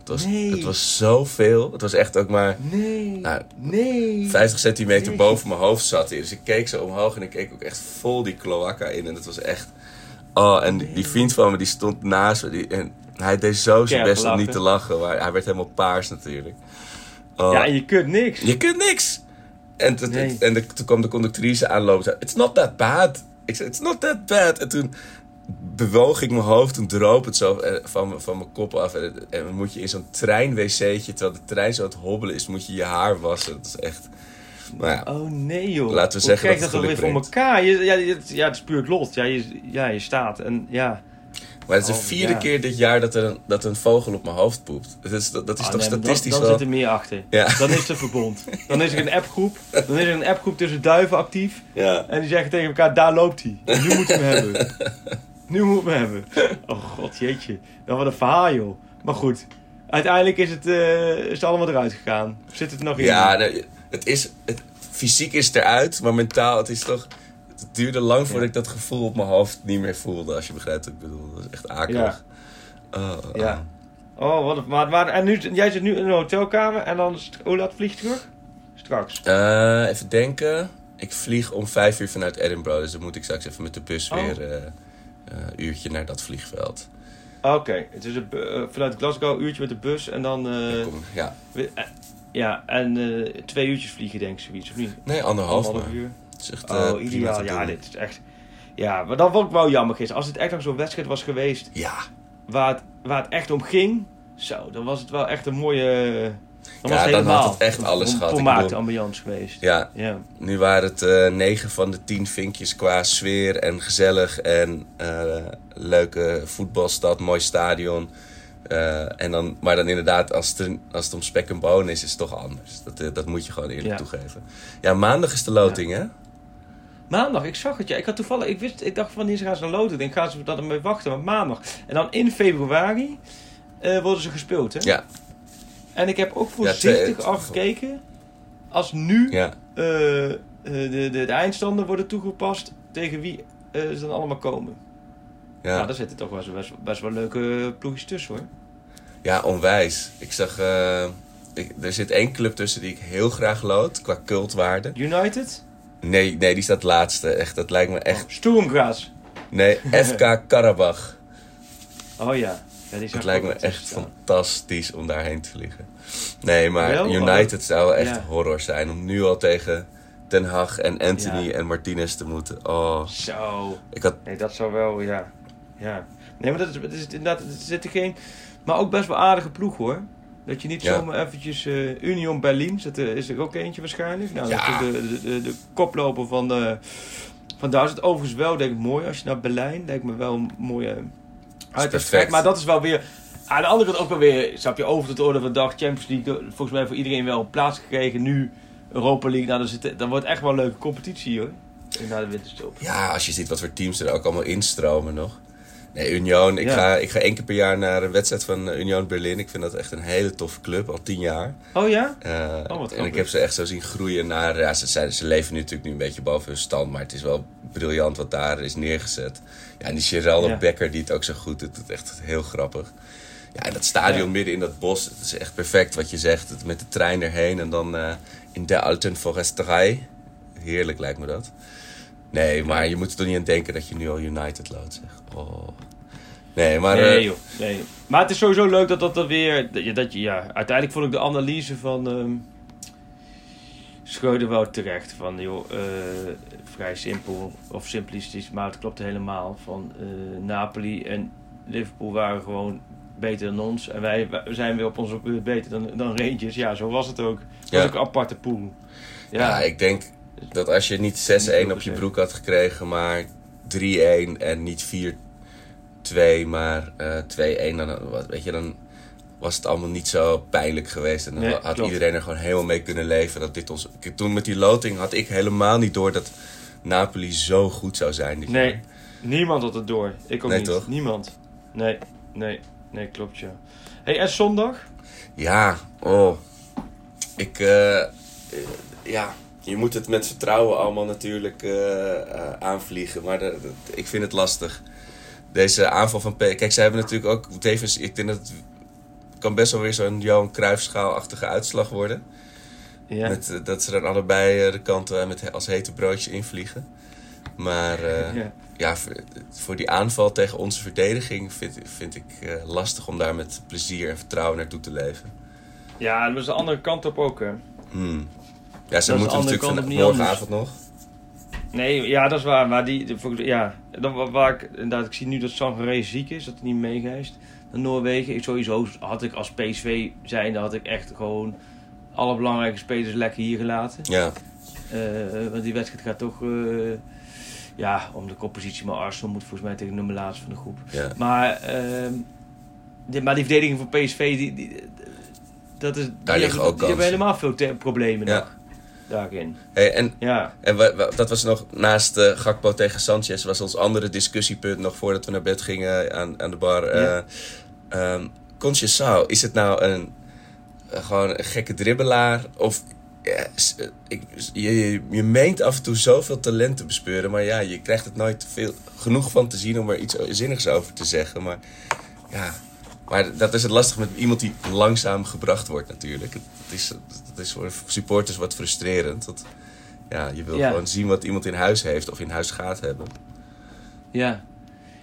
Het was, Nee. het was zoveel. Het was echt ook maar Nee. Nou, nee. 50 centimeter Nee. boven mijn hoofd zat hij. Dus ik keek zo omhoog en ik keek ook echt vol die cloaca in. En het was echt. Oh, en die, die vriend van me die stond naast me. Die, en hij deed zo zijn best om niet te lachen. Maar hij werd helemaal paars natuurlijk. Oh, Ja, en je kunt niks. Je kunt niks. En, t- t- Nee. en de, toen kwam de conductrice aanlopen en zei, it's not that bad. Ik zei, it's not that bad. En toen bewoog ik mijn hoofd, toen droop het zo eh, van, mijn- van mijn kop af. En, en dan moet je in zo'n trein-wc'tje, terwijl de trein zo aan het hobbelen is, moet je je haar wassen. Dat is echt... Maar ja, Oh nee joh. Laten we zeggen krijg dat je geluk weer voor elkaar? Je, ja, je- ja, het is puur het lot. Ja, je, ja, je staat en ja. maar het is de Oh, vierde ja. keer dit jaar dat er een, dat een vogel op mijn hoofd poept. Dat is, dat, dat is Ah, toch nee, statistisch dan, dan wel... zit er meer achter. Ja. Dan is er verbond. Dan is er een appgroep. Dan is er een appgroep tussen duiven actief. Ja. En die zeggen tegen elkaar, daar loopt hij. En Nu moeten we hem hebben. Nu moeten we hebben. Oh god, jeetje. Dat wat een verhaal, joh. Maar goed. Uiteindelijk is het, eh, is het allemaal eruit gegaan. Zit het nog in? Ja, het is, het, fysiek is het eruit, maar mentaal, het is toch... Het duurde lang voordat ik dat gevoel op mijn hoofd niet meer voelde, als je begrijpt wat ik bedoel. Dat is echt akelig. Oh, oh. Ja. Oh, wat een... Maar, maar, en nu, jij zit nu in een hotelkamer en dan... Hoe laat vlieg je terug? Straks. Eh, even denken. Ik vlieg om vijf uur vanuit Edinburgh, dus dan moet ik straks even met de bus Oh. weer eh, uurtje naar dat vliegveld. Oké, het is een, eh, vanuit Glasgow een uurtje met de bus en dan... eh, Kom, ja. we- eh, ja, en eh, twee uurtjes vliegen denk ik zoiets, of niet? Nee, anderhalf Anderhalf uur. Het is echt, eh, Oh, ideaal. Ja, dit is echt... Ja, maar dat vond ik wel jammer gisteren. Als het echt nog zo'n wedstrijd was geweest Ja, waar het, waar het echt om ging... Zo, dan was het wel echt een mooie... Dan Ja, was dan had het echt alles een gehad. Volmaakte ambiance geweest. ja. Ja. Nu waren het eh 9 van de 10 vinkjes qua sfeer en gezellig en eh, leuke voetbalstad, mooi stadion. Eh, en dan, maar dan inderdaad, als het, als het om spek en bonen is, is het toch anders. Dat, dat moet je gewoon eerlijk Ja. toegeven. Ja, maandag is de loting, hè? Maandag, ik zag het ja. Ik had toevallig, ik wist, ik dacht van wanneer gaan ze naar loten. Ik denk, gaan ze dat ermee wachten, maar maandag. En dan in februari eh, worden ze gespeeld, hè? Ja, En ik heb ook voorzichtig afgekeken. Als nu eh, eh, de, de, de eindstanden worden toegepast, tegen wie eh, ze dan allemaal komen. Ja, Ja, daar zitten toch wel, best, best wel leuke ploegjes tussen, hoor. ja onwijs. Ik zag, ik, er zit één club tussen die ik heel graag lood, qua cultwaarde. United? Nee, nee, die staat laatste. Echt, dat lijkt me echt... Oh, Sturmgras. Nee, FK Karabach. Oh ja. Ja die Het lijkt me tussen echt staan. fantastisch om daarheen te vliegen. Nee, maar Wel? United zou echt Ja. horror zijn. Om nu al tegen Den Haag en Anthony Ja. en Martinez te moeten. Oh, Zo. ik had... Nee, dat zou wel, ja. ja. Nee, maar dat is, is inderdaad, er zitten geen... Maar ook best wel aardige ploeg, hoor. Dat je niet zomaar eventjes... eh, Union Berlin, zit er, is er ook eentje waarschijnlijk. Nou, dat is de, de, de, de koploper van, de, van daar is het overigens wel, denk ik, mooi. Als je naar Berlijn, lijkt me wel een mooie uitwedstrijd. perfect. Maar dat is wel weer... Aan de andere kant ook wel weer, snap je, over het orde van de dag. Champions League, volgens mij voor iedereen wel plaats gekregen. Nu Europa League, nou, dan, zit, dan wordt echt wel een leuke competitie, hoor. Na de winterstop. Ja, als je ziet wat voor teams er ook allemaal instromen nog. Nee, Union. Ik, Ja. ga, ik ga één keer per jaar naar een wedstrijd van eh, Union Berlin. Ik vind dat echt een hele toffe club, al tien jaar. Oh ja? Eh, wat en ik heb ze echt zo zien groeien naar... Ja, ze, ze leven nu natuurlijk nu een beetje boven hun stand. Maar het is wel briljant wat daar is neergezet. Ja, en die Geraldo Ja. Becker die het ook zo goed doet. Het echt heel grappig. Ja, en dat stadion Ja. midden in dat bos. Het is echt perfect wat je zegt. Het, met de trein erheen en dan eh, in de Alten Foresterij. Heerlijk lijkt me dat. Nee, maar je moet er toch niet aan denken dat je nu al United loodt, zeg. Oh. Nee, maar... nee, eh, joh. Nee. Maar het is sowieso leuk dat dat er weer... Dat je, dat je, ja, uiteindelijk vond ik de analyse van... ehm Schreuder wel terecht. Van, joh, eh, vrij simpel. Of simplistisch, maar het klopt helemaal. Van eh, Napoli en Liverpool waren gewoon beter dan ons. En wij, wij zijn weer op onze beurt beter dan, dan Rangers. Ja, zo was het ook. Het was Ja. ook een aparte pool. Ja, Ja, ik denk dat als je niet 6-1 Niet veel op je broek had gekregen, maar 3-1 en niet 4-2, maar eh 2-1, dan, wat- weet je, dan was het allemaal niet zo pijnlijk geweest. En dan Nee, had klopt. iedereen er gewoon helemaal mee kunnen leven. Dat dit ons, toen met die loting had ik helemaal niet door dat Napoli zo goed zou zijn. dit Nee, jaar. niemand had het door. Ik ook Nee, niet. toch? Niemand. Nee, nee, nee, klopt ja. hey, en zondag? Ja, oh. Ik, eh, eh, ja, je moet het met vertrouwen allemaal natuurlijk eh, aanvliegen. Maar de- de- ik vind het lastig. Deze aanval van P. Kijk, ze hebben natuurlijk ook defensief. Ik denk dat het kan best wel weer zo'n Johan Cruijffschaal-achtige uitslag worden. Ja. Met, eh, dat ze dan allebei eh, de kanten eh, met, als hete broodjes invliegen. Maar Ja. ja, voor, die aanval tegen onze verdediging vind, vind ik lastig om daar met plezier en vertrouwen naartoe te leven. Ja, dat was de andere kant op ook, hè. Hmm. Ja, ze moeten natuurlijk kant van morgenavond nog. Nee, ja, dat is waar. Maar die, de- ja, waar ik, inderdaad, ik zie nu dat Sangaré ziek is, dat hij niet meegeeft naar Noorwegen. Ik, sowieso had ik als PSV zijnde, had ik echt gewoon alle belangrijke spelers lekker hier gelaten. Ja, Eh, want die wedstrijd gaat toch, eh, ja, om de koppositie. Maar Arsenal moet volgens mij tegen de nummer laatste van de groep. ja. Maar, ehm, die, maar die verdediging van PSV, die, die, dat is, liggen hebben, ook die hebben helemaal veel problemen Ja. nog daarin. Hey, en Ja, En dat was nog naast eh, Gakpo tegen Sanchez, was ons andere discussiepunt nog voordat we naar bed gingen aan, aan de bar. Ja. Conceição, is het nou een, gewoon een gekke dribbelaar? Of eh, ik, je, je, meent af en toe zoveel talent te bespeuren, maar ja, je krijgt het nooit veel, genoeg van te zien om er iets zinnigs over te zeggen. Maar ja, maar dat is het lastig met iemand die langzaam gebracht wordt natuurlijk. Het, het is, het is voor supporters wat frustrerend. Dat, ja, je wil Ja. gewoon zien wat iemand in huis heeft of in huis gaat hebben. Ja.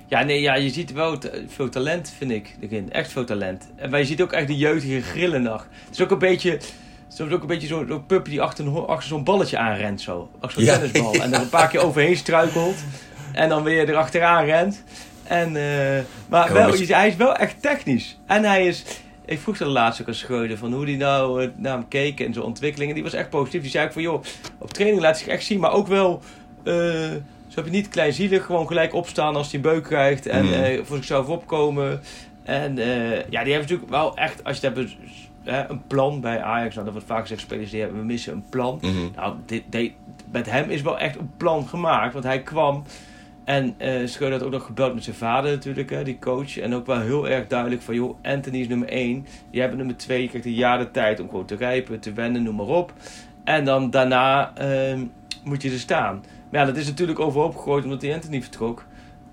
Ja, nee, ja, je ziet wel veel talent, vind ik. erin. Echt veel talent. En maar je ziet ook echt de jeugdige grillen nog. Het is ook een beetje... Soms ook een beetje zo'n zo puppy die achter, achter zo'n balletje aanrent zo. Achter zo'n Ja. tennisbal. En er een paar keer overheen struikelt. En dan weer erachteraan rent. En, eh, maar wel, je- hij is wel echt technisch. En hij is... Ik vroeg er laatst ook aan Schreuder van hoe hij nou eh, naar hem keek en zijn ontwikkelingen. Die was echt positief. Die zei ook van joh, op training laat zich echt zien. Maar ook wel... eh, zo heb je niet kleinzielig, gewoon gelijk opstaan als hij een beuk krijgt. En Mm. eh, voor zichzelf opkomen. En eh, ja, die hebben natuurlijk wel echt, als je het hebt, hè, een plan bij Ajax. Nou, dat wordt vaak gezegd, spelers die hebben, we missen een plan. Mhm. Nou, dit, dit- met hem is wel echt een plan gemaakt. Want hij kwam en eh Schreuder had ook nog gebeld met zijn vader natuurlijk, hè, die coach. En ook wel heel erg duidelijk van, joh, Anthony is nummer 1. Jij bent nummer 2, je krijgt een jaar de tijd om gewoon te rijpen, te wennen, noem maar op. En dan daarna ehm, moet je er staan. Maar ja, dat is natuurlijk overhoop gegooid omdat die Anthony vertrok.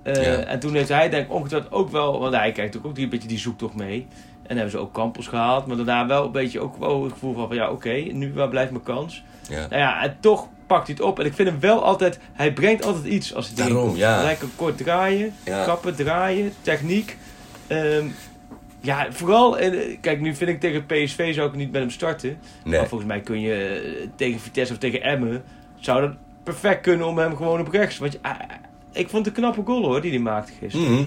Eh, Ja. En toen heeft hij denk ik ongetwijfeld ook wel, want hij natuurlijk ook die, een beetje die zoektocht mee. En hebben ze ook Campos gehaald, maar daarna wel een beetje ook wel het gevoel van, van ja oké, nu waar blijft mijn kans? Ja. Nou ja, en toch pakt hij het op. En ik vind hem wel altijd, hij brengt altijd iets als hij Daarom, ja. Kan kort draaien, Ja. kappen, draaien, techniek. Ehm, ja, vooral, eh, kijk nu vind ik tegen PSV zou ik niet met hem starten. Nee. Maar volgens mij kun je eh, tegen Vitesse of tegen Emmen, zou dat perfect kunnen om hem gewoon op rechts. Want ah, ik vond het een knappe goal hoor, die hij maakte gisteren. Mhm.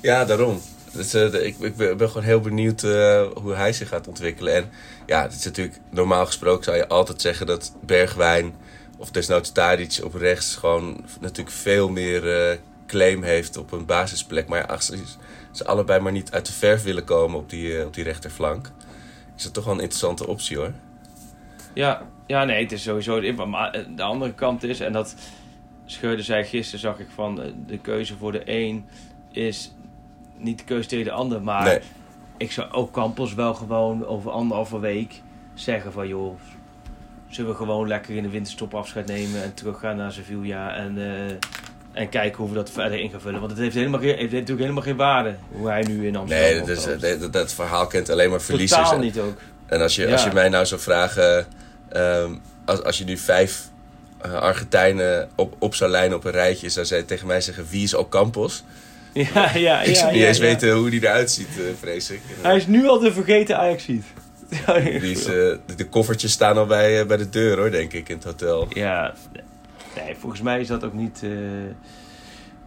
Ja, daarom. Dus, eh, ik, ik ben gewoon heel benieuwd eh, hoe hij zich gaat ontwikkelen. En ja, het is natuurlijk, normaal gesproken zou je altijd zeggen dat Bergwijn of desnoods Tadic op rechts gewoon natuurlijk veel meer eh, claim heeft op een basisplek. Maar ja, als ze, ze allebei maar niet uit de verf willen komen op die, eh, op die rechterflank, is dat toch wel een interessante optie hoor. Ja, ja, nee, het is sowieso. Maar eh, de andere kant is, en dat Scheurde zei gisteren, zag ik van eh, de keuze voor de een is niet de keuze tegen de ander. Maar Nee. ik zou ook Campos wel gewoon over anderhalve week zeggen van joh, zullen we gewoon lekker in de winterstop afscheid nemen en teruggaan naar Sevilla en, eh, en kijken hoe we dat verder in gaan vullen. Want het heeft, helemaal, geen- heeft natuurlijk helemaal geen waarde hoe hij nu in Amsterdam Nee, dat, is, dat, dat verhaal kent alleen maar verliezers. Totaal En- niet ook. En als je, Ja. als je mij nou zou vragen, ehm, als, als je nu vijf eh, Argentijnen op, op zou lijnen op een rijtje, zou zij tegen mij zeggen: wie is Ocampos? Ja, ja, ja. ik zou niet ja, eens ja. weten hoe die eruit ziet, eh, vrees ik. Hij is nu al de vergeten Ajaxiet. Die is, eh, de, koffertjes staan al bij, bij de deur hoor, denk ik, in het hotel. Ja, nee, volgens mij is dat ook niet.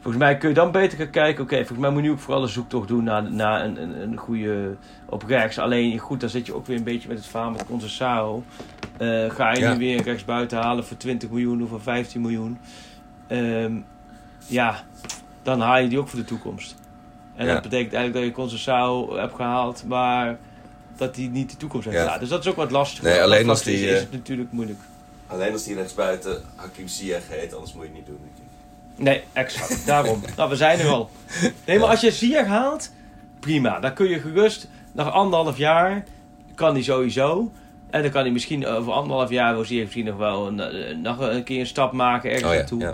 volgens mij kun je dan beter gaan kijken. Oké, volgens mij moet je nu ook vooral een zoektocht doen naar, naar een, een, een goede op rechts. Alleen goed, dan zit je ook weer een beetje met het verhaal met. Eh ga je Ja. nu weer rechts buiten halen voor 20 miljoen of voor 15 miljoen? Ehm, ja, dan haal je die ook voor de toekomst. En Ja. dat betekent eigenlijk dat je Concessao hebt gehaald, maar dat hij niet de toekomst heeft. Ja. Ja. dus dat is ook wat lastig. Nee, alleen als die, is, is eh, het natuurlijk moeilijk. Alleen als die rechtsbuiten Hakim Ziyech heet, anders moet je het niet doen. Nee, exact. Daarom. nou, we zijn er al. Nee, maar als je Ziyech haalt, prima. Dan kun je gerust, nog anderhalf jaar, kan die sowieso. En dan kan hij misschien over anderhalf jaar, wil Ziyech misschien nog wel een, eh, nog een keer een stap maken ergens Oh ja, naartoe. ja.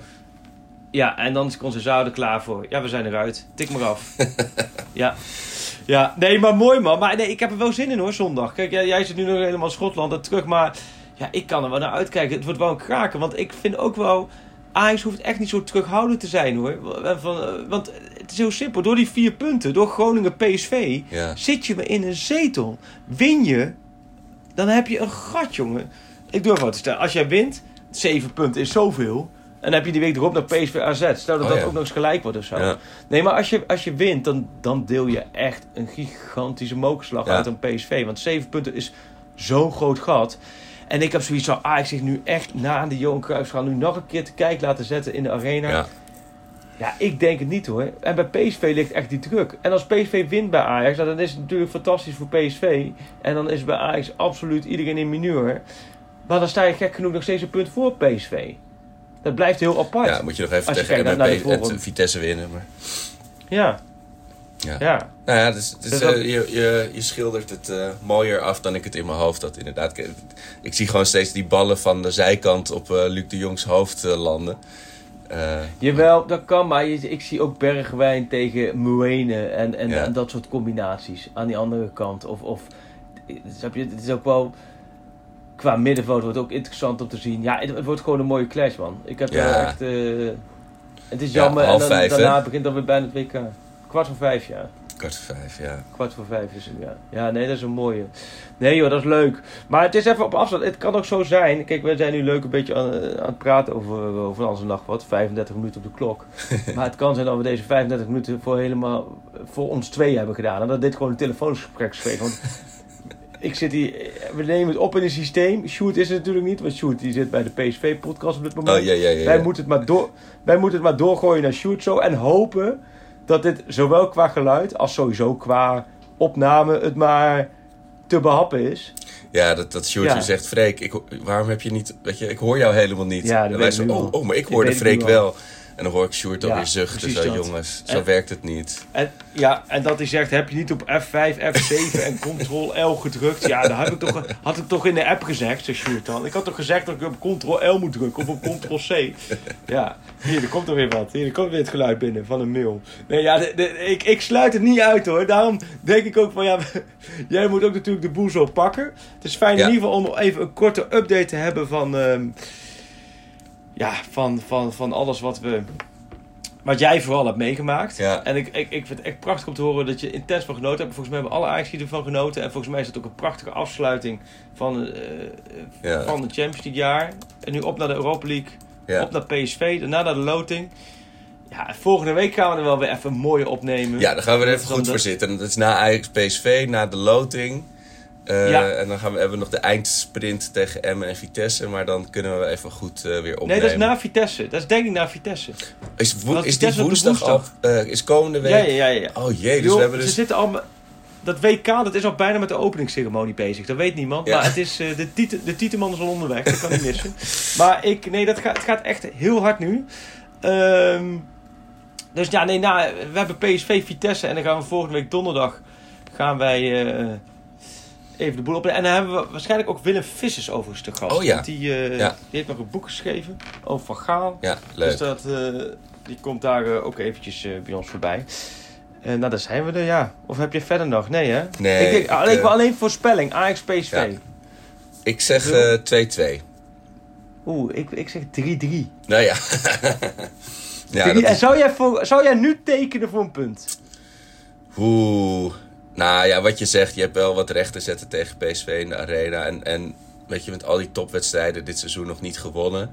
Ja, en dan is Concezao er klaar voor. Ja, we zijn eruit. Tik maar af. ja. Ja, nee, maar mooi man. Maar nee, ik heb er wel zin in hoor, zondag. Kijk, jij, jij zit nu nog helemaal in Schotland en terug. Maar ja, ik kan er wel naar uitkijken. Het wordt wel een kraken. Want ik vind ook wel... Ajax hoeft echt niet zo terughoudend te zijn hoor. Van, eh, want het is heel simpel. Door die vier punten, door Groningen PSV... Ja. zit je maar in een zetel. Win je dan heb je een gat, jongen. Ik doe even wat te stellen. Als jij wint, 7 punten is zoveel. En dan heb je die week erop naar PSV AZ. Stel dat Oh, dat ja. ook nog eens gelijk wordt of zo. Ja. Nee, maar als je, als je wint, dan, dan deel je echt een gigantische mokerslag Ja. uit aan PSV. Want 7 punten is zo'n groot gat. En ik heb zoiets van, ah, ik zich nu echt na de Johan Cruijffschaal nu nog een keer te kijken laten zetten in de arena. Ja. Ik denk het niet hoor. En bij PSV ligt echt die druk. En als PSV wint bij Ajax, nou, dan is het natuurlijk fantastisch voor PSV. En dan is bij Ajax absoluut iedereen in mineur. Maar dan sta je gek genoeg nog steeds een punt voor PSV. Dat blijft heel apart. Ja, moet je nog even tegen naar- naar de. Vitesse winnen. Maar, ja. ja. ja. Nou ja, dus, dus, Dus dat- eh, je, je, je schildert het eh, mooier af dan ik het in mijn hoofd had. Inderdaad, ik, ik zie gewoon steeds die ballen van de zijkant op eh, Luc de Jongs hoofd landen. Eh, Jawel, dat kan, maar je- ik zie ook Bergwijn tegen Muene en, en, Ja. en dat soort combinaties aan die andere kant. Of, of je, het is ook wel, qua middenveld wordt ook interessant om te zien. Ja, het, wordt gewoon een mooie clash, man. Ik heb Ja. echt, eh, het is Ja, jammer, en dan, vijf, hè? daarna begint dan weer bijna het WK. Kwart voor vijf, ja. Kwart voor vijf, ja. Kwart voor vijf is het, ja. Ja, nee, dat is een mooie. Nee joh, dat is leuk. Maar het is even op afstand. Het kan ook zo zijn. Kijk, we zijn nu leuk een beetje aan, eh, aan het praten over, over onze nacht wat. 35 minuten op de klok. maar het kan zijn dat we deze 35 minuten voor helemaal voor ons twee hebben gedaan. En dat dit gewoon een telefoonsgesprek is. Want ik zit hier, we nemen het op in een systeem. Shoot is het natuurlijk niet, want Shoot die zit bij de PSV-podcast op dit moment. Oh, ja, ja, ja. Wij, moeten het maar door, wij moeten het maar doorgooien naar Shoot zo. En hopen dat dit zowel qua geluid als sowieso qua opname het maar te behappen is. Ja, dat, dat Ja. zegt, Freek, ik, waarom heb je niet... Weet je, ik hoor jou helemaal niet. Ja, dat en wij zo, oh, oh, maar ik hoorde Freek wel. En dan hoor ik Sjoerd Ja, alweer zuchten. precies Zo, dat. jongens, zo En- werkt het niet. En, ja, en dat hij zegt, heb je niet op F5, F7 en Ctrl-L gedrukt? Ja, dat had ik, toch, had ik toch in de app gezegd, zegt Sjoerd dan. Ik had toch gezegd dat ik op Ctrl-L moet drukken of op Ctrl-C? Ja, hier, er komt er weer wat. Hier, er komt weer het geluid binnen van een mail. Nee, ja, de- de- ik, ik sluit het niet uit hoor. Daarom denk ik ook van, ja, jij moet ook natuurlijk de boel zo pakken. Het is fijn Ja. in ieder geval om even een korte update te hebben van... ehm, ja, van, van, van alles wat we... Wat jij vooral hebt meegemaakt. Ja. En ik, ik, ik vind het echt prachtig om te horen dat je intens van genoten hebt. Volgens mij hebben alle ajax ervan genoten. En volgens mij is het ook een prachtige afsluiting van, Ja. van het Champions League jaar. En nu op naar de Europa League. Ja. Op naar PSV. Daarna naar de loting. Ja, en volgende week gaan we er wel weer even een mooie opnemen. Ja, dan gaan we er even goed de- voor zitten. Dat is na Ajax PSV, na de loting. Eh, Ja. En dan gaan we, hebben we nog de eindsprint tegen Emmen en Vitesse. Maar dan kunnen we even goed eh, weer opnemen. Nee, dat is na Vitesse. Dat is denk ik na Vitesse. Is, wo- is Vitesse de woensdag, al? woensdag. eh, is komende week? Ja, ja, ja. ja. Oh jee, dus we hebben Ze dus... zitten al... me- Dat WK, dat is al bijna met de openingsceremonie bezig. Dat weet niemand. Ja. Maar het is, de, titel, de titelman is al onderweg. Dat kan niet missen. maar ik, nee, dat gaat, het gaat echt heel hard nu. Ehm, dus ja, nee, nou, we hebben PSV Vitesse. En dan gaan we volgende week donderdag... Gaan wij even de boel op. En dan hebben we waarschijnlijk ook Willem Vissers overigens te gast. Oh ja. Die, eh, Ja. die heeft nog een boek geschreven over Van Gaal. Ja, leuk. Dus dat, eh, die komt daar eh, ook eventjes bij ons voorbij. Nou, daar zijn we er, ja. Of heb je verder nog? Nee, hè? Nee, Ik denk, ik, alleen, maar alleen voorspelling. Ajax PSV. Ja. Ik zeg eh, 2-2. Oeh, ik, ik zeg 3-3. nou ja. ja, dat en is... zou jij, voor, zou jij nu tekenen voor een punt? Oeh. Nou ja, wat je zegt, je hebt wel wat recht te zetten tegen PSV in de arena. En, en weet je, met al die topwedstrijden dit seizoen nog niet gewonnen.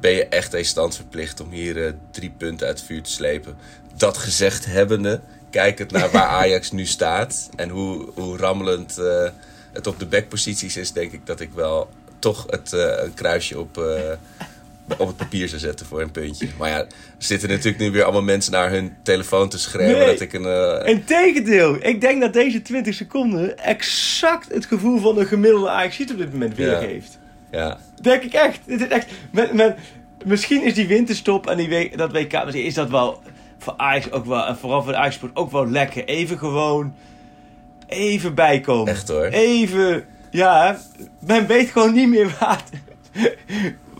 Ben je echt een stand verplicht om hier eh, drie punten uit het vuur te slepen. Dat gezegd hebbende, kijkend naar waar Ajax nu staat. En hoe, hoe rammelend eh, het op de backposities is, denk ik dat ik wel toch het, eh, een kruisje op, op het papier zou zetten voor een puntje. Maar ja, er zitten natuurlijk nu weer allemaal mensen naar hun telefoon te schreeuwen Nee. dat ik een... eh, Integendeel, ik denk dat deze 20 seconden exact het gevoel van een gemiddelde ajax op dit moment weergeeft. ja. Denk ik echt. Dit is echt men, men- misschien is die winterstop en die week, dat WK, is dat wel voor Ajax ook wel, en vooral voor de Ajax ook wel lekker. Even gewoon, even bijkomen. Echt hoor. Even, ja, men weet gewoon niet meer waar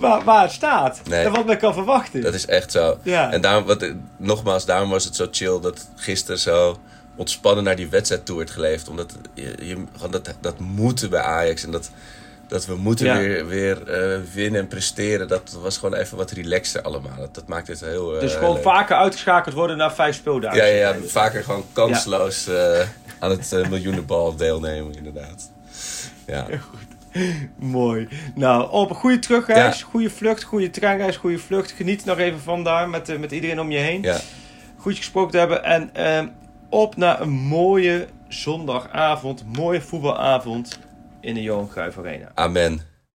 waar, waar het staat. Nee. En wat men kan verwachten. Dat is echt zo. Ja. En daarom, wat, nogmaals, daarom was het zo chill dat gisteren zo ontspannen naar die wedstrijd toe werd geleefd. Omdat je, dat, dat moeten bij Ajax en dat, dat we moeten Ja. weer, weer eh, winnen en presteren. Dat was gewoon even wat relaxer allemaal. Dat, dat maakt het heel. eh, dus gewoon leuk. vaker uitgeschakeld worden na vijf speeldagen. Ja, ja, ja, vaker gewoon kansloos eh, aan het miljoenenbal deelnemen, inderdaad. Ja. Mooi. Nou, op een goede terugreis, goede vlucht, goede treinreis, goede vlucht. Geniet nog even van daar met, eh, met iedereen om je heen. ja. Goed gesproken te hebben. En ehm, op naar een mooie zondagavond, mooie voetbalavond in de Johan Cruijff Arena. Amen.